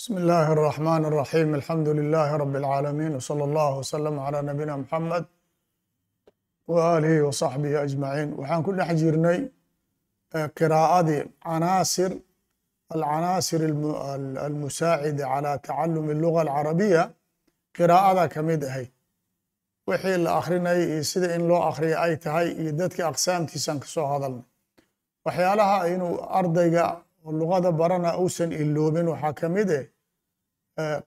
بسم الله الرحمن الرحيم الحمد لله رب العالمين وصلى الله وسلم على نبينا محمد وآله وصحبه أجمعين waxaan ku dhex jirnay qراءadii canaasir alcanaasir almusaacida calى tacalum اللغة الcarabiya qراءada ka mid ahayd wixii la akrinayay iyo sida in loo akriya ay tahay iyo dadka aqsaamtiisan ka soo hadalnay waxyaalaha inuu ardayga oo luqada barana uusan iloobin waxaa ka mid eh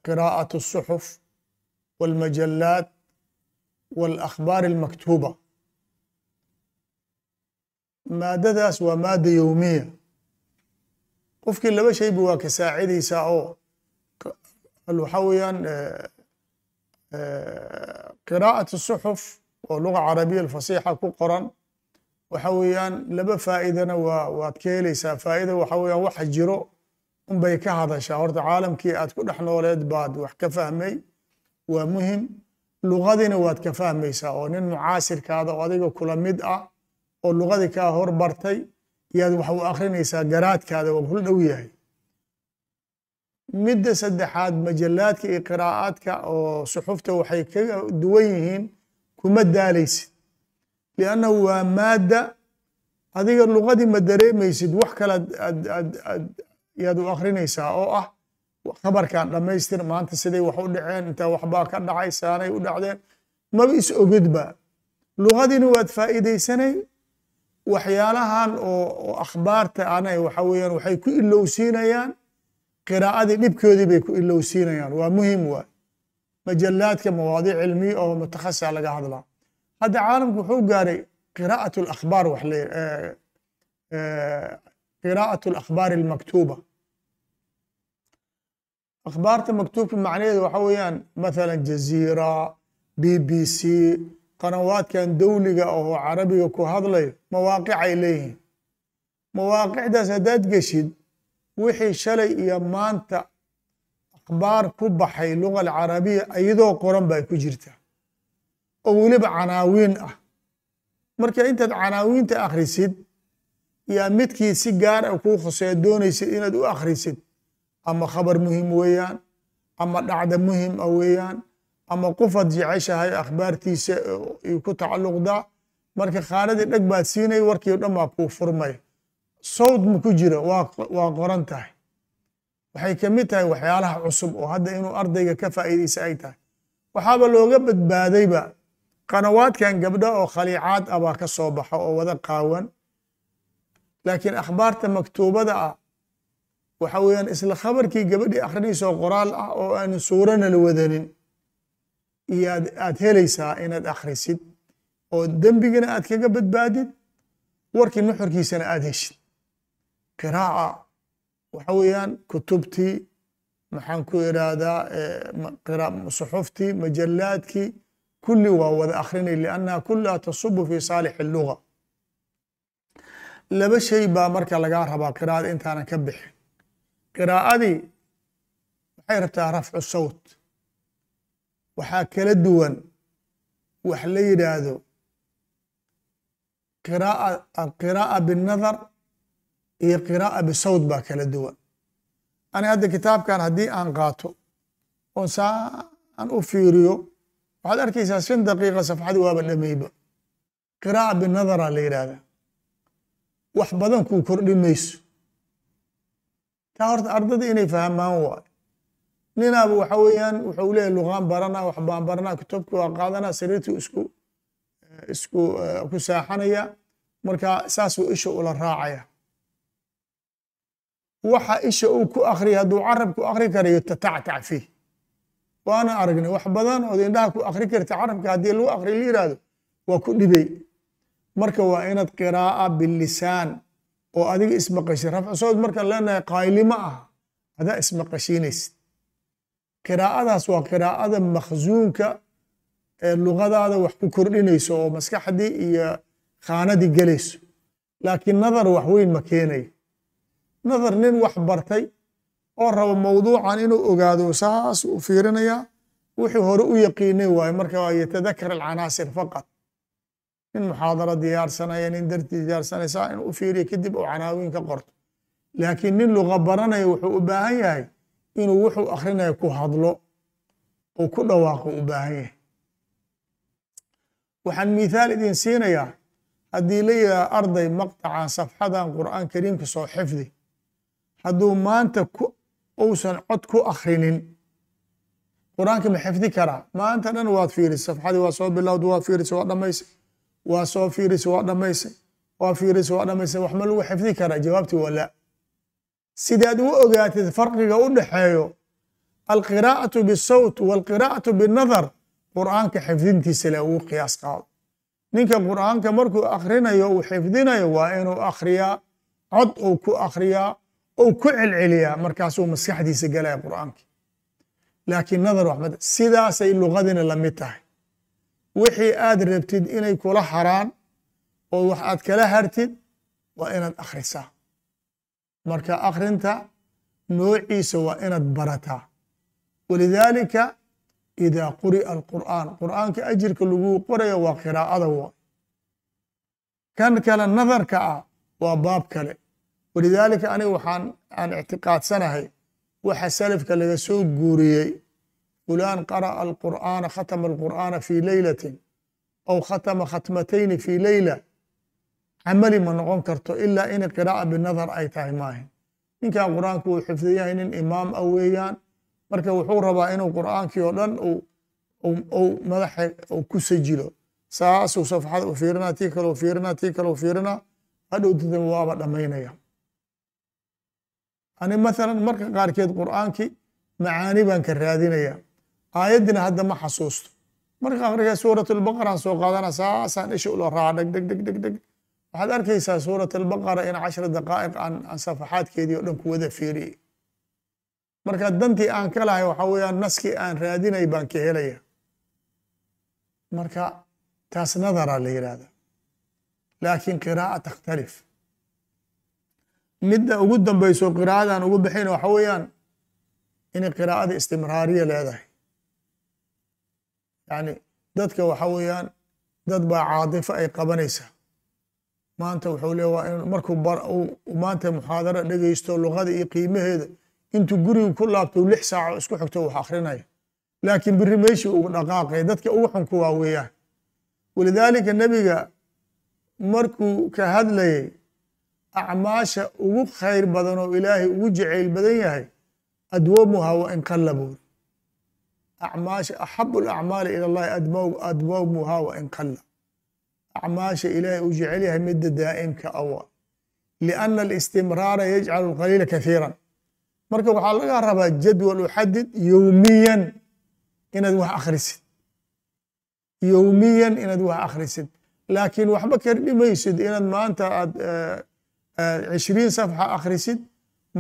qراءaة الصحف والmajalaat والأkhbaar الmaktuba maadadaas waa maada yowmiya qofkii laba shayba waa ka saacidaysaa oo waxa weeyaan qراءaة الصحف oo luga carabiya alfasixa ku qoran waxa weeyaan laba faa'idana waa waad ka helaysaa faa'ida waxa weeyaan waxa jiro unbay ka hadashaa. Horta caalamkii aad ku dhex nooleed baad wax ka fahmay. Waa muhiim. Lugadina waad ka fahmaysaa oo nin mucaasirkaada oo adiga kula mid ah oo lugadii kaa hor bartay yaad wax u akrinaysaa garaadkaada waa kula dhow yahay. Midda saddexaad majalaadka iyo qiraa'aadka oo suxufta waxay ka duwan yihiin kuma daalaysid liannahu waa maadda adiga lugadii ma dareemaysid wax kale yaad u akrinaysaa oo ah khabarkan dhammaystir maanta siday wax u dhaceen intaa waxbaa ka dhacay saanay u dhacdeen. Maba is ogidba lugadina waad faa'iidaysanay waxyaalahan oo akhbaarta ana waxa weeyaan waxay ku ilowsiinayaan qiraa'adii dhibkoodii bay ku ilowsiinayaan. Waa muhiim waay. Majalaadka mawaadiic cilmiya oo mutakhasisa laga hadlaa hadda caalamku wuxuu gaaray qiraa'at alakhbaar wax le qiraa'at alakhbaari almaktuuba. Akhbaarta maktuubka macnaheedu waxa weeyaan mathalan jaziira b b c qanawaadkan dowliga oo carabiga ku hadlayo mawaaqicay leeyihiin. Mawaaqicdaas haddaad geshid wixii shalay iyo maanta akhbaar ku baxay luga alcarabiya iyadoo qoran bay ku jirtaa oo weliba canaawiin ah. Marka intaad canaawiinta akhrisid yaa midkii si gaar a kuu khoseeya doonaysid inaad u akhrisid ama khabar muhiim weeyaan ama dhacda muhiim a weeyaan ama qofaad jeceshahay akhbaartiisa ku tacalluqdaa marka khaanadii dheg baad siinay warkii o dhan baa kuu furmay. Sawd ma ku jira waa qoran tahay. Waxay ka mid tahay waxyaalaha cusub oo hadda inuu ardayga ka faa'iidaysa ay tahay. Waxaaba looga badbaadayba qanawaadkan gabdha oo khaliicaad ah baa ka soo baxa oo wada qaawan. Laakiin akhbaarta maktuubada ah waxa weeyaan isla khabarkii gabadhii akhrinaysa oo qoraal ah oo aan suurana la wadanin iyo aad helaysaa inaad akhrisid oo dembigana aad kaga badbaadid warkii nuxurkiisana aad heshid. Qiraa'a waxa weeyaan kutubtii maxaan ku irahdaa suxuftii majalaadkii kulli waa wada akhrinay liannaha kullaha tasubu fi saalix alluga laba shay baa marka lagaa rabaa qiraa'ada intaanan ka bixin. Qiraa'adii waxay rabtaa rafcu sawt. Waxaa kala duwan wax la yidhaahdo qiraa'a binadar iyo qiraa'a bisawt baa kala duwan. Ani hadda kitaabkan haddii aan qaato oon saan u fiiriyo waxaad arkaysaa shan daqiiqa safxadii waaba dhameyba qiraa'a binadara la yidhaahdaa wax badan kuu kordhi mayso taa horta ardada inay fahmaan waayo ninaaba waxa weeyaan wuxuu leeyahy luqaan baranaa wax baan baranaa kutubka waa qaadanaa sariirtuu isku isku ku saaxanaya marka saasuu isha ula raacaya waxa isha uu ku akriya hadduu carab ku akri karayo tatactac fiih waana aragnay wax badan ood indhaha ku akri karta carabka haddii lagu akri la yihahdo waa ku dhibay. Marka waa inaad qiraa'a bilisaan oo adiga ismaqashid rafcu sawd markaan leenahay qaylimo ah adaa ismaqashiinaysid qiraa'adaas waa qiraa'ada makhsuunka ee lugadaada wax ku kordhinayso oo maskaxdii iyo khaanadii gelayso laakiin nadar wax weyn ma keenayo nadar nin wax bartay oo rabo mawduucan inuu ogaado saas u fiirinayaa wixii hore u yaqiinay waayo marka waa yatadakar alcanaasir faqat. Nin muxaadaro diyaarsanaya nin dartii diyaarsanaysaa inuu u fiiriyo kadib oo canaawiin ka qorto. Laakiin nin luqa baranaya wuxuu u baahan yahay inuu wuxuu akrinaya ku hadlo oo ku dhawaaqo u baahan yahay. Waxaan mithaal idin siinayaa haddii la yidhaha arday maqطacan safxadan qur'aan kariimka soo xifdi hadduu maanta uusan cod ku akrinin qur'aanka ma xifdi karaa? Maanta dhan waad fiirisay safxadii waa soo bilowda waa fiirisay waa dhamaysay waa soo fiirisay waa dhamaysay waa fiirisay waa dhamaysay wax ma lagu xifdi karaa? Jawaabtii waa la sidaad u ogaatid farqiga u dhexeeyo alqiraa'atu bisawt walqiraa'atu binadar qur'aanka xifdintiisa le ugu qiyaas qaado ninka qur'aanka markuu akrinayo uu xifdinayo waa inuu akriyaa cod uu ku akriyaa ou ku celceliyaa markaasuu maskaxdiisa galaya qur'aanki laakiin nadar waxmad sidaasay lugadina la mid tahay. Wixii aad rabtid inay kula haraan oo wax aad kala hartid waa inaad akhrisaa. Marka akhrinta noociisa waa inaad barataa. Walidaalika idaa quri'a alqur'aan qur'aanka ajirka lagu qorayo waa qiraa'ada wa kan kale nadarka ah waa baab kale walidaalika aniga waxaan aan ictiqaadsanahay waxa salafka laga soo guuriyey. Fulaan qara'a alqur'aana khatama alqur'aana fi leylatin aw khatama khatmatayni fi leyla camali ma noqon karto ilaa in qiraa'a binadar ay tahay maahan. Ninkan qur'aanka uu xifdiyahay nin imaam ah weeyaan. Marka wuxuu rabaa inuu qur'aankii oo dhan uu madaxa ku sajilo. Saasuu safxada u fiirinaa tii kale u fiirinaa tii kale u fiirinaa hadhow dadaba waaba dhammaynaya ani mathalan marka qaarkeed qur'aankii macaani baan ka raadinaya. Aayaddina hadda ma xasuusto. Marka aqriga suurat albaqaraan soo qaadana saasaan isha ula raaca dheg dheg dheg dheg waxaad arkaysaa suurat albaqara in cashra daqaa'iq aan aan safaxaadkeedii oo dhan ku wada fiiriyey marka dantii aan ka lahay waxa weeyaan naskii aan raadinay baan ka helaya. Marka taas nadara la yidhahda laakiin qiraa'a takhtalif midda ugu dambayso qiraa'adaan ugu bixin waxa weeyaan inay qiraa'ada istimraariya leedahay. Yani dadka waxa weeyaan dad baa caadifo ay qabanaysaa maanta wuxuu le waa in markuu maanta muxaadaro dhegeysto luqada iyo qiimaheeda intuu guriga ku laabto lix saaco isku xigto wax akrinaya laakiin biri meeshii ugu dhaqaaqaya dadka ugu xun kuwaa weeyaan. Walidaalika nebiga markuu ka hadlayay acmaasha ugu khayr badan oo ilaahay ugu jacayl badan yahay adwamuha wa in qalla buuri acmaasha axabu alacmaali ila allahi adwamuha wa in qalla acmaasha ilaahay uu jecel yahay midda daa'imka awa. Lianna alistimraara yajcalu alqaliila kathiiran. Marka waxaa laga rabaa jadwal uxadid yowmiyan inaad wax akhrisid. Yowmiyan inaad wax akhrisid. Laakiin waxba kardhimaysid inaad maanta aad cishriin safxa akhrisid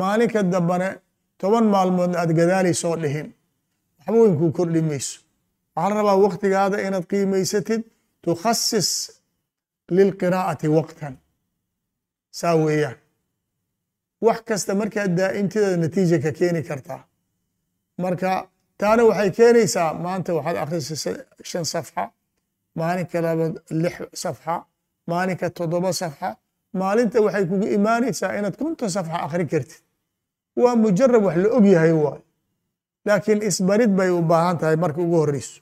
maalinka dambane toban maalmoodna aad gadaali soo dhihin waxba weyn kuu kordhi mayso waxaa la rabaa waktigaada inaad qiimaysatid tukhasis lilqiraa'ati waqtan saa weeyaan wax kasta markaad daa'imtidaada natiija ka keeni kartaa marka taana waxay keenaysaa maanta waxaad akhrisay shan safxa maalinka laba lix safxa maalinka toddoba safxa maalinta waxay kugu imaanaysaa inaad konton safxa akhri kartid. Waa mujarab wax la og yahay waay laakiin isbarid bay u baahan tahay marka ugu horeyso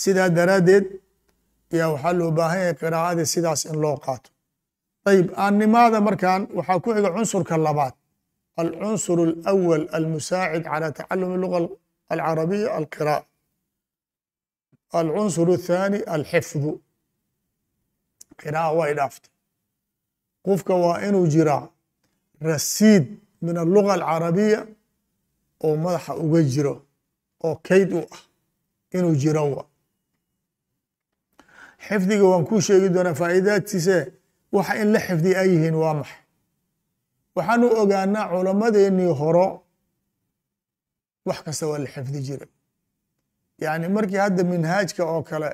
sidaa daraaddeed ayaa waxaa loo baahan yahay qiraa'adii sidaas in loo qaato. Ayib aannimaada markan waxaa ku xiga cunsurka labaad. Alcunsur alawal almusaacid cala tacalumi luga alcarabiya alqiraa'a. Alcunsur athani alxifdu qiraa'a way dhaaftay qofka waa inuu jiraa rasiid min alluga alcarabiya oo madaxa uga jiro oo kayd u ah. Inuu jiro wa xifdiga waan kuu sheegi doonaa faa'iidaadtiise waxa in la xifdi ay yihiin waa maxay? Waxaanu ogaanaa culammadeennii horo wax kasta waa la xifdi jiray. Yacni markii hadda minhaajka oo kale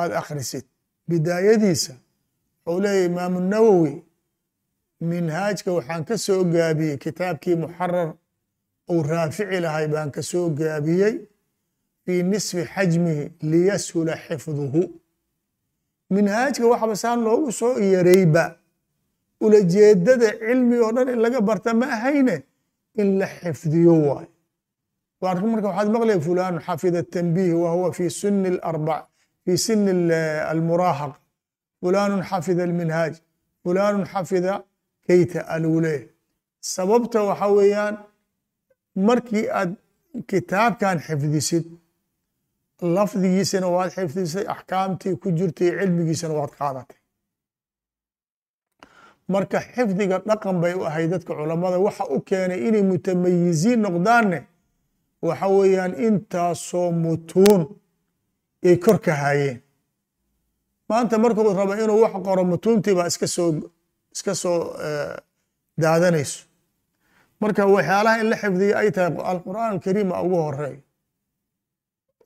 aada akhrisid bidaayadiisa. Ou leeyahy imaamu nawowi minhaajka waxaan ka soo gaabiyey kitaabkii muxarar uu raafici lahay baan ka soo gaabiyey fii nisfi xajmihi liyashula xifduhu. Minhaajka waxba saan loogu soo yareyba ulajeedada cilmi oo dhan in laga barta ma ahayne in la xifdiyo waayo. Marka waxaad maqlaya fulaanu xafida tanbiih wa huwa fii sunni alarbac. في سن المراهقة fulan xafida الminhاج fulan xafida keyta alule sababta waxa weeyaan markii aad kitaabkan xifdisid lafdigiisana waad xifdisay axkaamtii ku jirtay cilmigiisana waad qaadatay marka xifdiga dhaqan bay u ahay dadka culamada waxa u keenay inay mutamayiziin noqdaanne waxa weeyaan intaasoo mutuun ay kor ka maanta markuu rabo inuu wax qoro mutuuntii baa iska soo iska soo daadanayso. Marka waxyaalaha in la xifdiyo ay tahay alqur'aan alkariima ugu horeey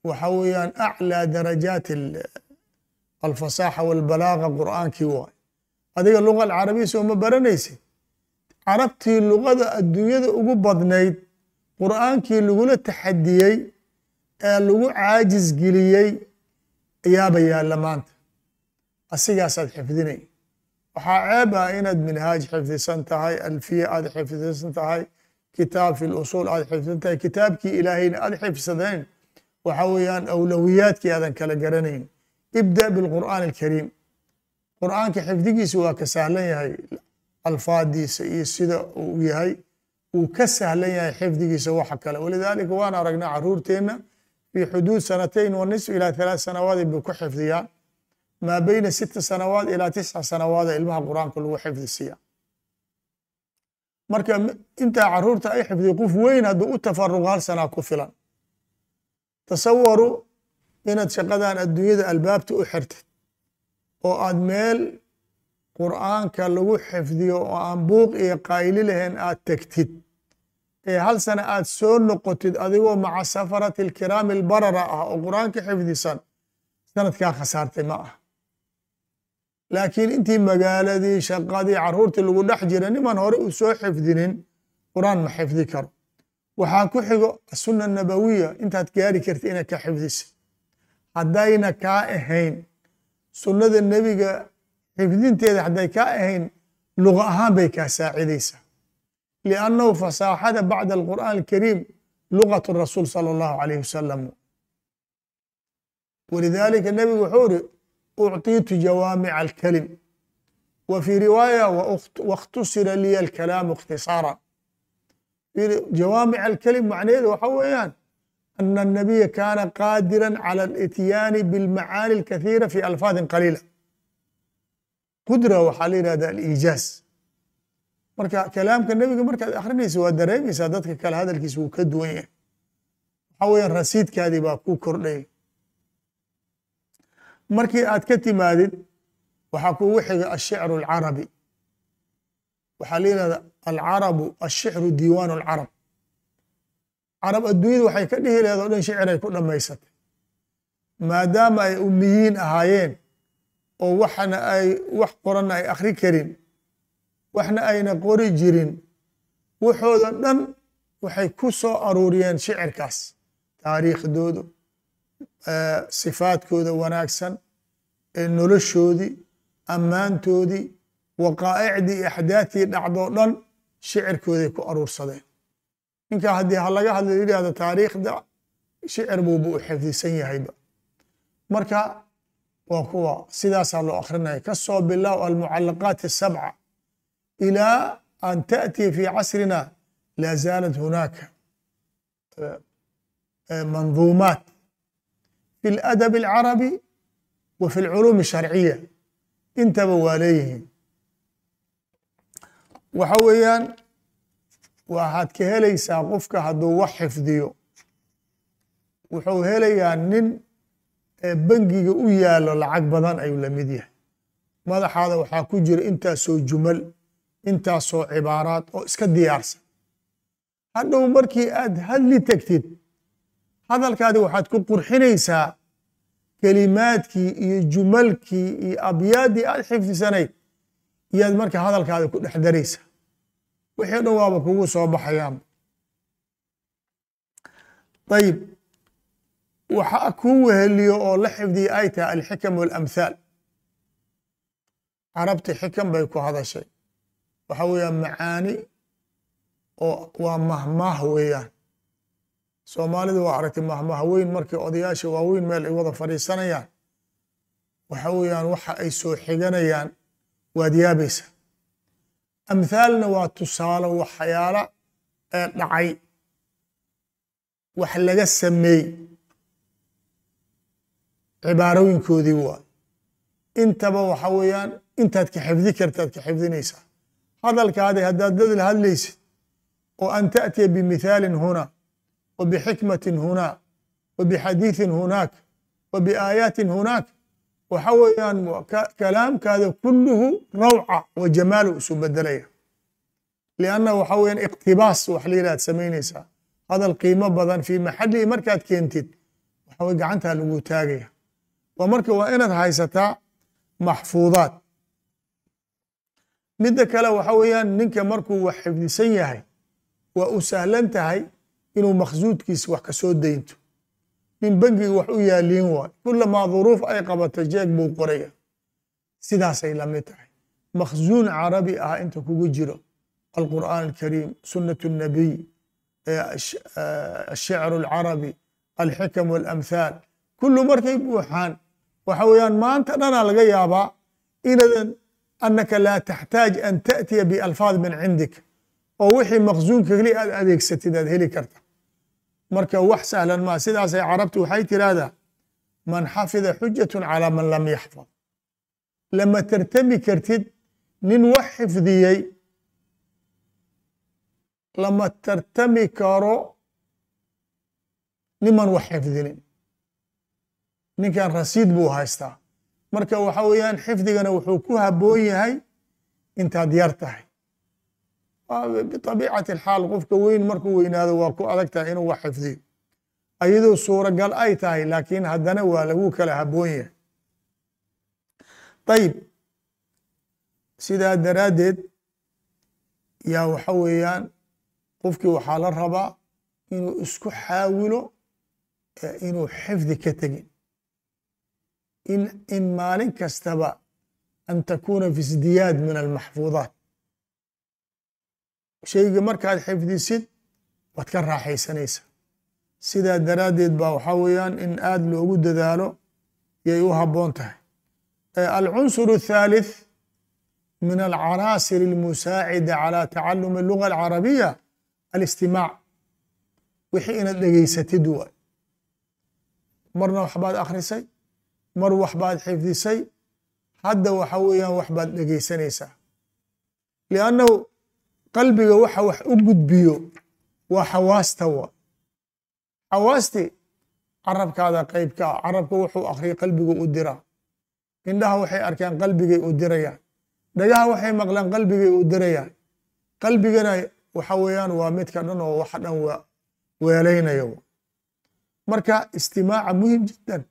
waxa weeyaan aclىa darajaat alfasaaxa walbalaaga qur'aankii waay. Adiga luga soo ma baranaysid carabtii luqada adduunyada ugu badnayd qur'aankii lagula taxadiyey ee lagu caajis geliyey ayaaba yaalla maanta. Asigaasaad xifdinay. Waxaa ceeb ah inaad minhaaj xifdisan tahay alfiya aad xifdisan tahay kitaab fi lusuul aad xifdisan tahay kitaabkii ilaahayna aad xifsadayn waxa weeyaan awlawiyaadkii aadan kala garanayn. Ibda bilqur'aan alkariim. Qur'aanka xifdigiisa waa ka sahlan yahay. Alfaadiisa iyo sida uu yahay uu ka sahlan yahay xifdigiisa waxa kale. Walidaalika waan aragnaa caruurteenna fi xuduud sanatayn wa nisf ilaa thalaat sanawaad bay ku xifdiyaan maa beyna sita sanawaad ilaa tisca sanawaada ilmaha qur'aanka lagu xifdisiya marka intaa carruurta ay xifdiya qof weyn hadduu u tafaruq hal sanaa ku filan tasawaru inaad shaqadan adduunyada albaabta u xirtid oo aad meel qur'aanka lagu xifdiyo oo aan buuq iyo qayli lahayn aad tegtid hal sana aad soo noqotid adigoo maca safarati alkiraami albarara ah oo qur'aanka xifdisan sanadkaa khasaartay ma ah laakiin intii magaaladii shaqadii caruurtii lagu dhex jira niman hore u soo xifdinin qur'aan ma xifdi karo. Waxaa ku xigo asuna nabawiya intaad gaari karti inaad ka xifdisid haddayna kaa ahayn sunnada nebiga xifdinteeda hadday kaa ahayn luqa ahaan bay kaa saacidaysaa liannahu fasaaxada bacda alqur'aan alkariim lugat rasuul sala allahu alayh wasalam walidaalika nebigu wuxuu iri ucطiitu jawaamica alkalim wa fii riwaaya waاkhtusira liya alkalaamu ikhtisaara jawaamic alkalim macnaheedu waxa weeyaan ana الnabiya kaana qaadira calى اlityaani biاlmacaani اlkathiira fi alfaadin qaliila qudra waxaa la yihahda aliijaaz marka kalaamka nebiga markaad akrinaysa waa dareemaysaa dadka kale hadalkiisa wuu ka duwan yahay. Waxa weeyaan rasiidkaadii baa ku kordhay. Markii aad ka timaadid waxaa kugu xiga ashicru alcarabi. Waxaa la yihahda alcarabu ashicru diiwaan alcarab. Carab adduunyada waxay ka dhihi laheed o dhan shiciray ku dhammaysatay. Maadaama ay umiyiin ahaayeen oo waxna ay wax qoranna ay akhri karin waxna ayna qori jirin. Waxooda dhan waxay ku soo aruuriyeen shicirkaas taariikhdooda sifaadkooda wanaagsan noloshoodii ammaantoodii waqaa'icdii axdaadtii dhacdoo dhan shicirkooday ku aruursadeen. Ninkaa haddii ha laga hadla yidhahdo taariikhda shicir buuba u xifdisan yahayba. Marka waa kuwa sidaasaa loo akrinaya ka soo bilow almucalaqaat الsabca ilaa an taأtiya fi casrina laa zaalat hunaaka manduumaat fi اladab اlcarabi wa fi اlculuum الsharciya intaba waa leeyihiin waxa weeyaan waxaad ka helaysaa qofka hadduu wax xifdiyo wuxuu helayaa nin bangiga u yaalo lacag badan ayuu la mid yahay madaxaada waxaa ku jira intaasoo jumal intaasoo cibaaraad oo iska diyaarsan. Hadhow markii aad hadli tegtid hadalkaadi waxaad ku qurxinaysaa kelimaadkii iyo jumalkii iyo abyaaddii aad xifdisanayd iyaad marka hadalkaada ku dhex daraysaa. Wixii dhan waaba kugu soo baxayaan. Ayib waxa kuu weheliyo oo la xifdiya ay tahay alxikam walamhaal carabti xikam bay ku hadashay waxa weeyaan macaani oo waa mahmaah weeyaan. Soomaalidu waa aragtay mahmaah weyn markii odayaasha waaweyn meel ay wada fadhiisanayaan. Waxa weeyaan waxa ay soo xiganayaan waad yaabaysa amthaalna waa tusaalo waxyaala ee dhacay. Wax laga sameey cibaarooyinkoodii waa. Intaba waxa weeyaan intaad ka xifdi kartaad ka xifdinaysaa hadalkaadi haddaad dadil hadlaysid oo an taأtiya bimithaalin huna wa bixikmatin huna wa bixadiithin hunaak wa biaayaatin hunaak waxa weeyaan kalaamkaada kulluhu rawca wa jamaalu isu bedelaya. Lianna waxa weeyaan iqtibaas wax la yidhahad samaynaysaa. Hadal qiimo badan fii maxalihi markaad keentid waxa weye gacantaa lagu taagaya. Marka waa inaad haysataa maxfuudaad midda kale waxa weeyaan ninka markuu wax xifdisan yahay waa u sahlan tahay inuu makhsuudkiisa wax ka soo daynto nin bangiga wax u yaaliin waayo kulamaa duruuf ay qabato jeeg buu qoraya sidaasay la mid tahay makhsuun carabi ah inta kugu jiro alqur'aan alkariim sunnat الnabiy ashicr اlcarabi alxikam walamhaal kullu markay buuxaan waxa weeyaan maanta dhanaa laga yaabaa inadan anaka laa taxtaaj an taأtiya bialfaad min cindik oo wixii maqsuunka keli aad adeegsatid aad heli karta marka wax sahlan maa sidaasay carabtu waxay tiraahdaa man xafida xujatu calaa man lam yaxfad lama tartami kartid nin wax xifdiyey lama tartami karo niman wax xifdinin ninkan rasiid buu haystaa marka waxa weeyaan xifdigana wuxuu ku haboon yahay intaad yar tahay. Biطabiicati اlxaal qofka weyn markuu weynaado waa ku adag tahay inuu wax xifdiyo ayadoo suuragal ay tahay laakiin haddana waa lagu kala haboon yahay. Ayib sidaa daraaddeed yaa waxa weeyaan qofkii waxaa la rabaa inuu isku xaawilo inuu xifdi ka tegin in maalin kastaba an takuna fi isdiyaad min almaxfuudaat shayga markaad xifdisid waad ka raaxaysanaysa sidaa daraaddeed baa waxaa weeyaan in aad loogu dadaalo yay u habboon tahay alcunsur الthalith min alcanaasir اlmusaacida calى tacalumi اluga alcarabiya alistimaac wixii inaad dhegeysatid waay marna waxbaad akhrisay Mar waxbaad xifdisay hadda waxa weeyaan waxbaad dhegeysanaysaa liannahu qalbiga waxa wax u gudbiyo waa xawaasta wa. Xawaasti carabkaada qeybka ah. Carabka wuxuu akriya qalbigu u diraa indhaha waxay arkaan qalbigay u dirayaan. Dhagaha waxay maqlaan qalbigay u dirayaan. Qalbigana waxa weeyaan waa midka dhan oo wax dhan weelaynayo. Marka istimaaca muhiim jiddan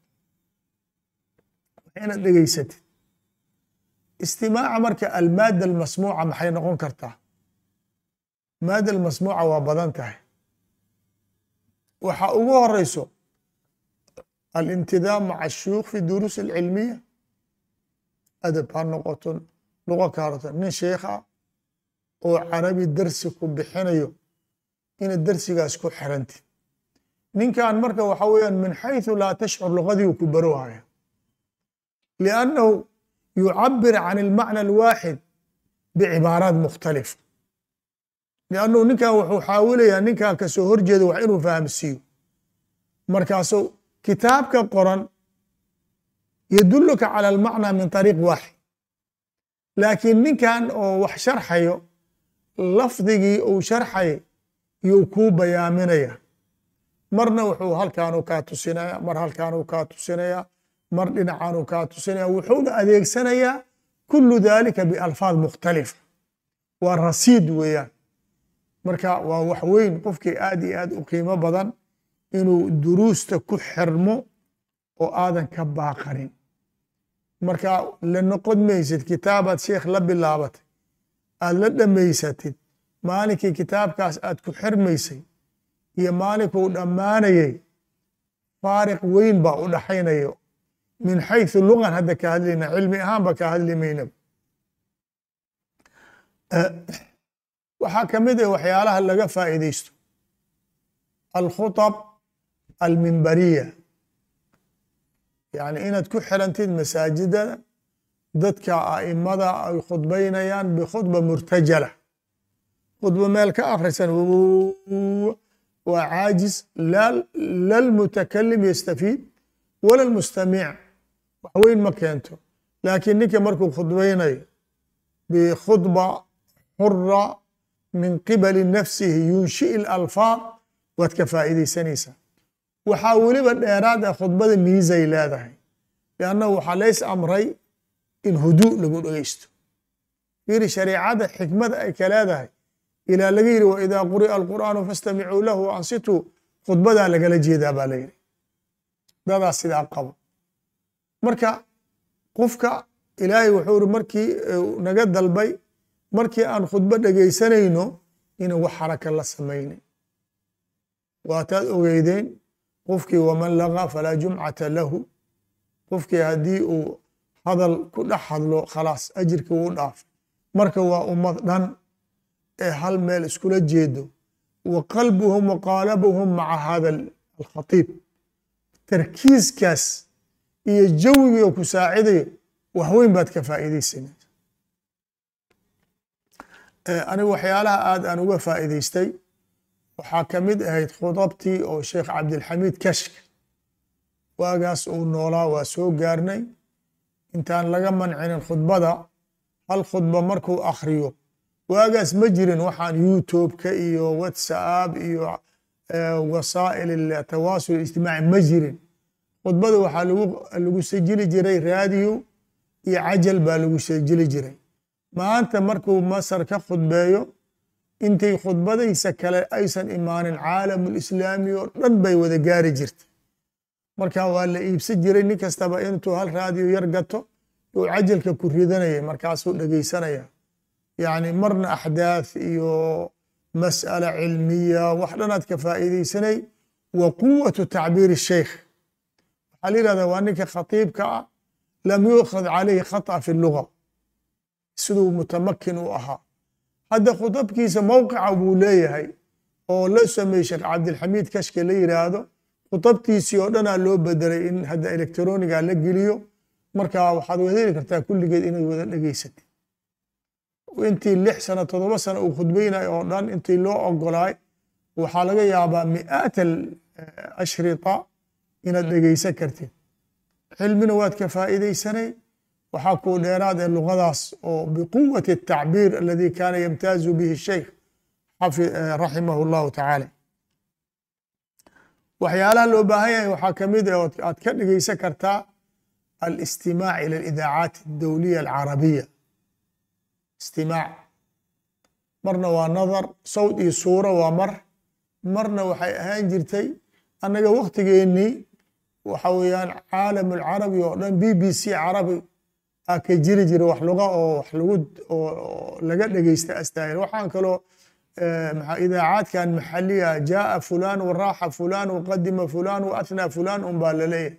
inaad dhegeysatid istimaaca marka almaada almasmuuca maxay noqon kartaa? Maada almasmuuca waa badan tahay. Waxaa ugu horeyso alintidaam maca ashuyuukh fi duruus alcilmiya. Adab ha noqoto luqa ka horto nin sheikha oo carabi darsi ku bixinayo inaad darsigaas ku xirantid ninkan marka waxa weeyaan min xayثu laa tashcur luqadii uu ku barowhaya liannahu yucabir can almacna alwaaxid bicibaaraat mukhtalifa liannahu ninkan wuxuu xaawilayaa ninkan ka soo horjeeda wax inuu fahamsiiyo markaasuu kitaabka qoran yaduluka cala almacna min طariiq waaxid laakiin ninkan oo wax sharxayo lafdigii uu sharxay yuu kuu bayaaminaya marna wuxuu halkaanuu kaa tusinaya mar halkaanuu kaa tusinaya mar dhinacaanuu kaa tusinaya wuxuuna adeegsanayaa kulu dalika bialfaad mukhtalifa waa rasiid weeyaan. Marka waa wax weyn qofkii aad iyo aad u qiimo badan inuu duruusta ku xirmo oo aadan ka baaqanin. Marka la noqon maysid kitaabaad sheekh la bilaabatay aad la dhammaysatid maalinkii kitaabkaas aad ku xirmaysay iyo maalinkuu dhammaanayay faariq weyn baa u dhaxaynayo min xayثu lugan hadda ka hadlayna cilmi ahaanba ka hadli maynaba waxaa ka mid ah waxyaalaha laga faa'iidaysto alkhuطab almimbariya yani inaad ku xirantid masaajidada dadka a'imada ay khudbaynayaan bikhudba murtajala khudba meel ka akhrisan waa caajis la lmutakalim yastafiid wala lmustamic wax weyn ma keento. Laakiin ninka markuu khudbaynayo bikhudba xura min qibali nafsihi yunshi اlalfaad waad ka faa'iidaysanaysaa. Waxaa weliba dheeraad ah khudbada miisay leedahay liannahu waxaa lays amray in huduu lagu dhegeysto fiiri shareicada xikmada ay ka leedahay ilaa laga yidhi waidaa quri'a alqur'aanu fastamicuu lahu ansituu khudbadaa lagala jeedaa baa la yidhi. Dadaas sidaa qabo marka qofka ilaahay wuxuu iri markii naga dalbay markii aan khudbo dhegaysanayno inaan wax xaraka la samaynin. Waataad ogeydeen qofkii waman lagaa falaa jumcata lahu. Qofkii haddii uu hadal ku dhex hadlo khalaas ajirka wuu dhaafay. Marka waa ummad dhan ee hal meel iskula jeedo. Wa qalbuhum wa qaalabuhum maca hada alkhatiib. Tarkiiskaas iyo jawigii oo ku saacidayo waxweyn baad ka faa'iidaysanaysa. Anigu waxyaalaha aad aan uga faa'iidaystay waxaa ka mid ahayd khudabtii oo sheekh cabdilxamiid kashka waagaas uu noolaa waa soo gaarnay. Intaan laga mancinin khudbada hal khudba markuu akhriyo waagaas ma jirin waxaan youtube-ka iyo whatsapp iyo wasaa'il tawaasul ijtimaaci ma jirin khudbada waxaa lagu sajili jiray raadiyo iyo cajal baa lagu sajili jiray. Maanta markuu masar ka khudbeeyo intay khudbadaysa kale aysan imaanin caalamulislaami oo dhan bay wada gaari jirtay. Marka waa la iibsan jiray nin kastaba intuu hal raadiyo yar gato uu cajalka ku ridanaya markaasuu dhegaysanaya yacni marna axdaath iyo mas'ala cilmiya wax dhanaad ka faa'iidaysanay wa quwatu tacbiiri sheikh waxaa la yihahdaa waa ninka khatiibka ah lam yuukhad calayhi khata fi luga siduu mutamakin u ahaa. Hadda khutabkiisa mowqica buu leeyahay oo la sameeyey sheekh cabdilxamiid kashke la yiraahdo khutabtiisii oo dhanaa loo bedelay in hadda electroniga la geliyo. Marka waxaad wadaeli kartaa kulligeed inaad wada dhegeysatid intii lix sano toddoba sano uu khudbaynayo oo dhan intii loo ogolaay waxaa laga yaabaa mi'aat ashrita inaad dhegeysan kartid cilmina waad ka faa'iidaysanay waxaa kuu dheeraad ee lugadaas oo biquwati الtacbiir aladi kaana yamtaazu bihi sheikh raximah اllahu tacaala waxyaalaha loo baahan yahay waxaa ka mid ah aad ka dhegeysan kartaa alistimaac ila alidaacaat اdowliya alcarabiya istimaac marna waa nadar sawd iyo suura waa mar marna waxay ahaan jirtay annaga waktigeennii waxa weeyaan caalam alcarabi oo dhan b b c carabi aa ka jiri jira wax luga oo wax lagu oo laga dhegeysta astaahil waxaan kaloo idaacaadkan maxaliya jaa fulan waraaxa fulan waqadima fulan waathnaa fulan un la leeyahay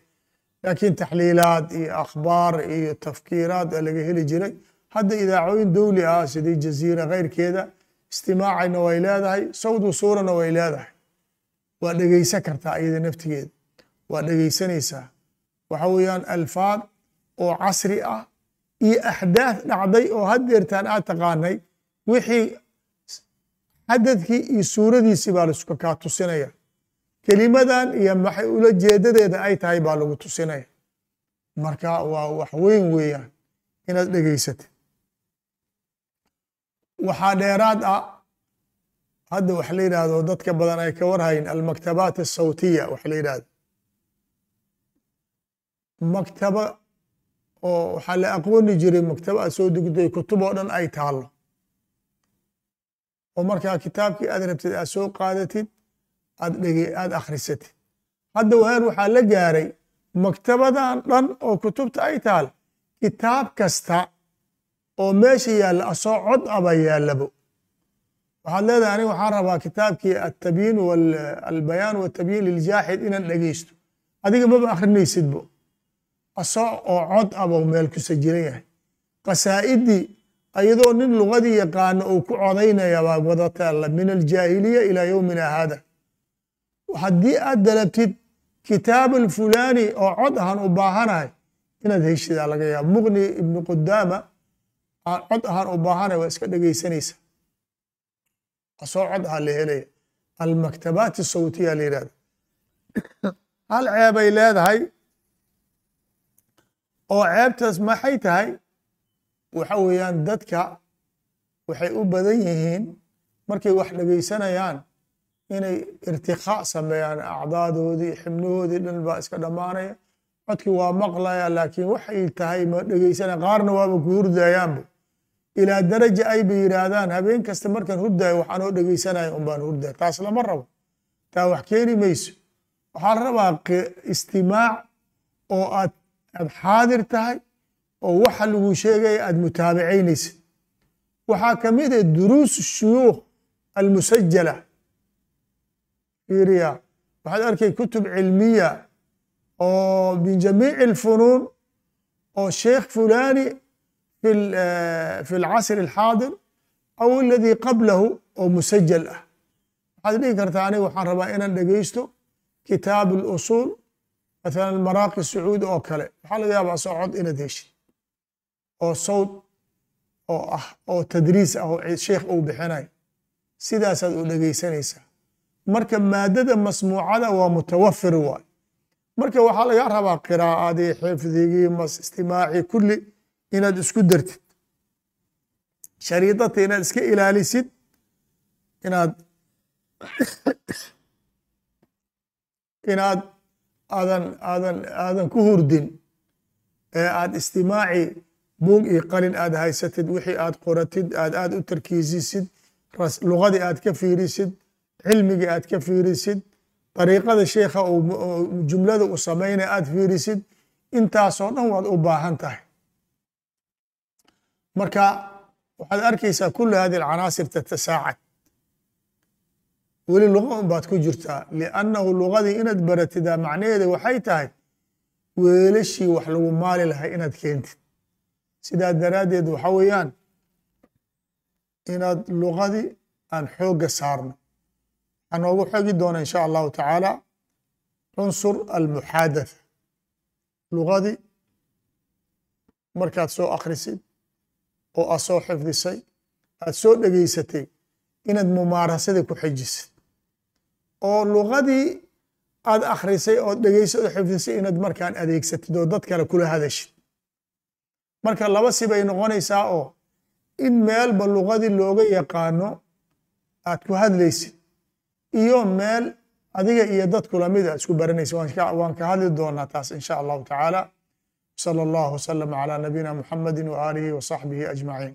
laakiin taxliilaad iyo akhbaar iyo tafkiiraad laga heli jiray. Hadda idaacooyin dowli ah sidii jaziira keyrkeeda istimaacayna way leedahay sawdu suurana way leedahay. Waa dhegeysan kartaa iyada naftigeeda waa dhegeysanaysaa. Waxa weeyaan alfaad oo casri ah iyo axdaath dhacday oo haddeertaan aad taqaanay wixii xadadkii iyo suuradiisii baa la isku kaa tusinaya. Kelimadan iyo maxay ula jeedadeeda ay tahay baa lagu tusinaya. Marka waa wax weyn weeyaan inaad dhegeysatid. Waxaa dheeraad ah hadda wax la yidhaahdo dadka badan ay ka warhayn almaktabaat asawtiya wax la yidhahdo maktaba oo waxaa la aqooni jiray maktaba aad soo degday kutub oo dhan ay taallo oo markaa kitaabkii aad rabtid aad soo qaadatid aad dhege aad akhrisatid. Hadda waheer waxaa la gaaray maktabadan dhan oo kutubta ay taal kitaab kasta oo meesha yaalla asoo cod aba yaallabo. Waxaad leedahay aniga waxaan rabaa kitaabkii altabyiin albayaan watabyiin liljaaxid inaan dhegeysto adiga maba akhrinaysidbo asoo oo cod aba meel ku sajiran yahay qasaa'idii ayadoo nin lugadii yaqaano uu ku codaynaya baa wada taalla min aljaahiliya ilaa yowmina haada. Haddii aad dalabtid kitaab alfulaani oo cod ahaan u baahanahay inaad heshidaa laga yaaba muqni ibnu qudaama aan cod ahaan u baahanahay waa iska dhegaysanaysa asoo cod ahaan la helaya. Almaktabaat sawtiya la yidhahda hal ceebay leedahay oo ceebtaas maxay tahay? Waxa weeyaan dadka waxay u badan yihiin markay wax dhegaysanayaan inay irtiqaa sameeyaan acdaadoodii xibnahoodii dhan baa iska dhammaanaya codkii waa maqlaya laakiin waxay tahay ma dhegaysanaya qaarna waaba ku hurdayaanba ilaa daraja ayba yidhaahdaan habeen kasta markaan hurdayo waxaanoo dhegaysanaya un baan hurdaya taas lama rabo. Taa wax keeni mayso. Waxaa la rabaa istimaac oo aad aad xaadir tahay oo waxa lagu sheegaya aad mutaabicaynaysid waxaa ka mid ah duruus shuyuukh almusajala fiiriya waxaad arkay kutub cilmiya oo min jamiici alfunuun oo sheekh fulani fi fi alcasri alxaadir aw aladii qablahu oo musajal ah. Waxaad dhihi kartaa aniga waxaan rabaa inaan dhegaysto kitaab alusuul mathalan maraaqi sacuud oo kale waxaa laga yaabaa soo cod inaad heshid oo sawd oo ah oo tadriis ah oo sheekh uu bixinayo sidaasaad u dhegaysanaysaa marka maadada masmuucada waa mutawafir waay. Marka waxaa laga rabaa qiraa'adii xifdigii mas istimaacii kulli inaad isku dartid. Shariidata inaad iska ilaalisid inaad inaad aadan aadan aadan ku hurdin. Ee aad istimaaci buug iyo qalin aad haysatid wixii aad qoratid aad aad u tarkiisisid lugadii aad ka fiirisid cilmigii aad ka fiirisid dariiqada sheekha jumlada u samaynaya aad fiirisid intaasoo dhan waad u baahan tahay. Marka waxaad arkaysaa kulu hadi alcanaasir tatasaacad weli luga un baad ku jirtaa liannahu lugadii inaad baratidaa macnaheeda waxay tahay weelashii wax lagu maali lahay inaad keentid. Sidaa daraaddeed waxa weeyaan inaad lugadii aan xoogga saarno. Waxaa noogu xogi doona in sha allahu tacaala cunsur almuxaadatha lugadii markaad soo akhrisid oo aad soo xifdisay aad soo dhegaysatay inaad mumaarasadii ku xijisid oo luqadii aad akhrisay ood dhegeysay ood xifdisay inaad markaan adeegsatid oo dad kale kula hadashid marka laba sibay noqonaysaa oo in meelba luqadii looga yaqaano aad ku hadlaysid iyo meel adiga iyo dadkula mid aad isku baranaysa. Waan ka hadli doonaa taas insha allahu tacaala. Wsala allahu wasalama calaa nabiyina muxamadi waaalihi wa saxbihi ajmaciin.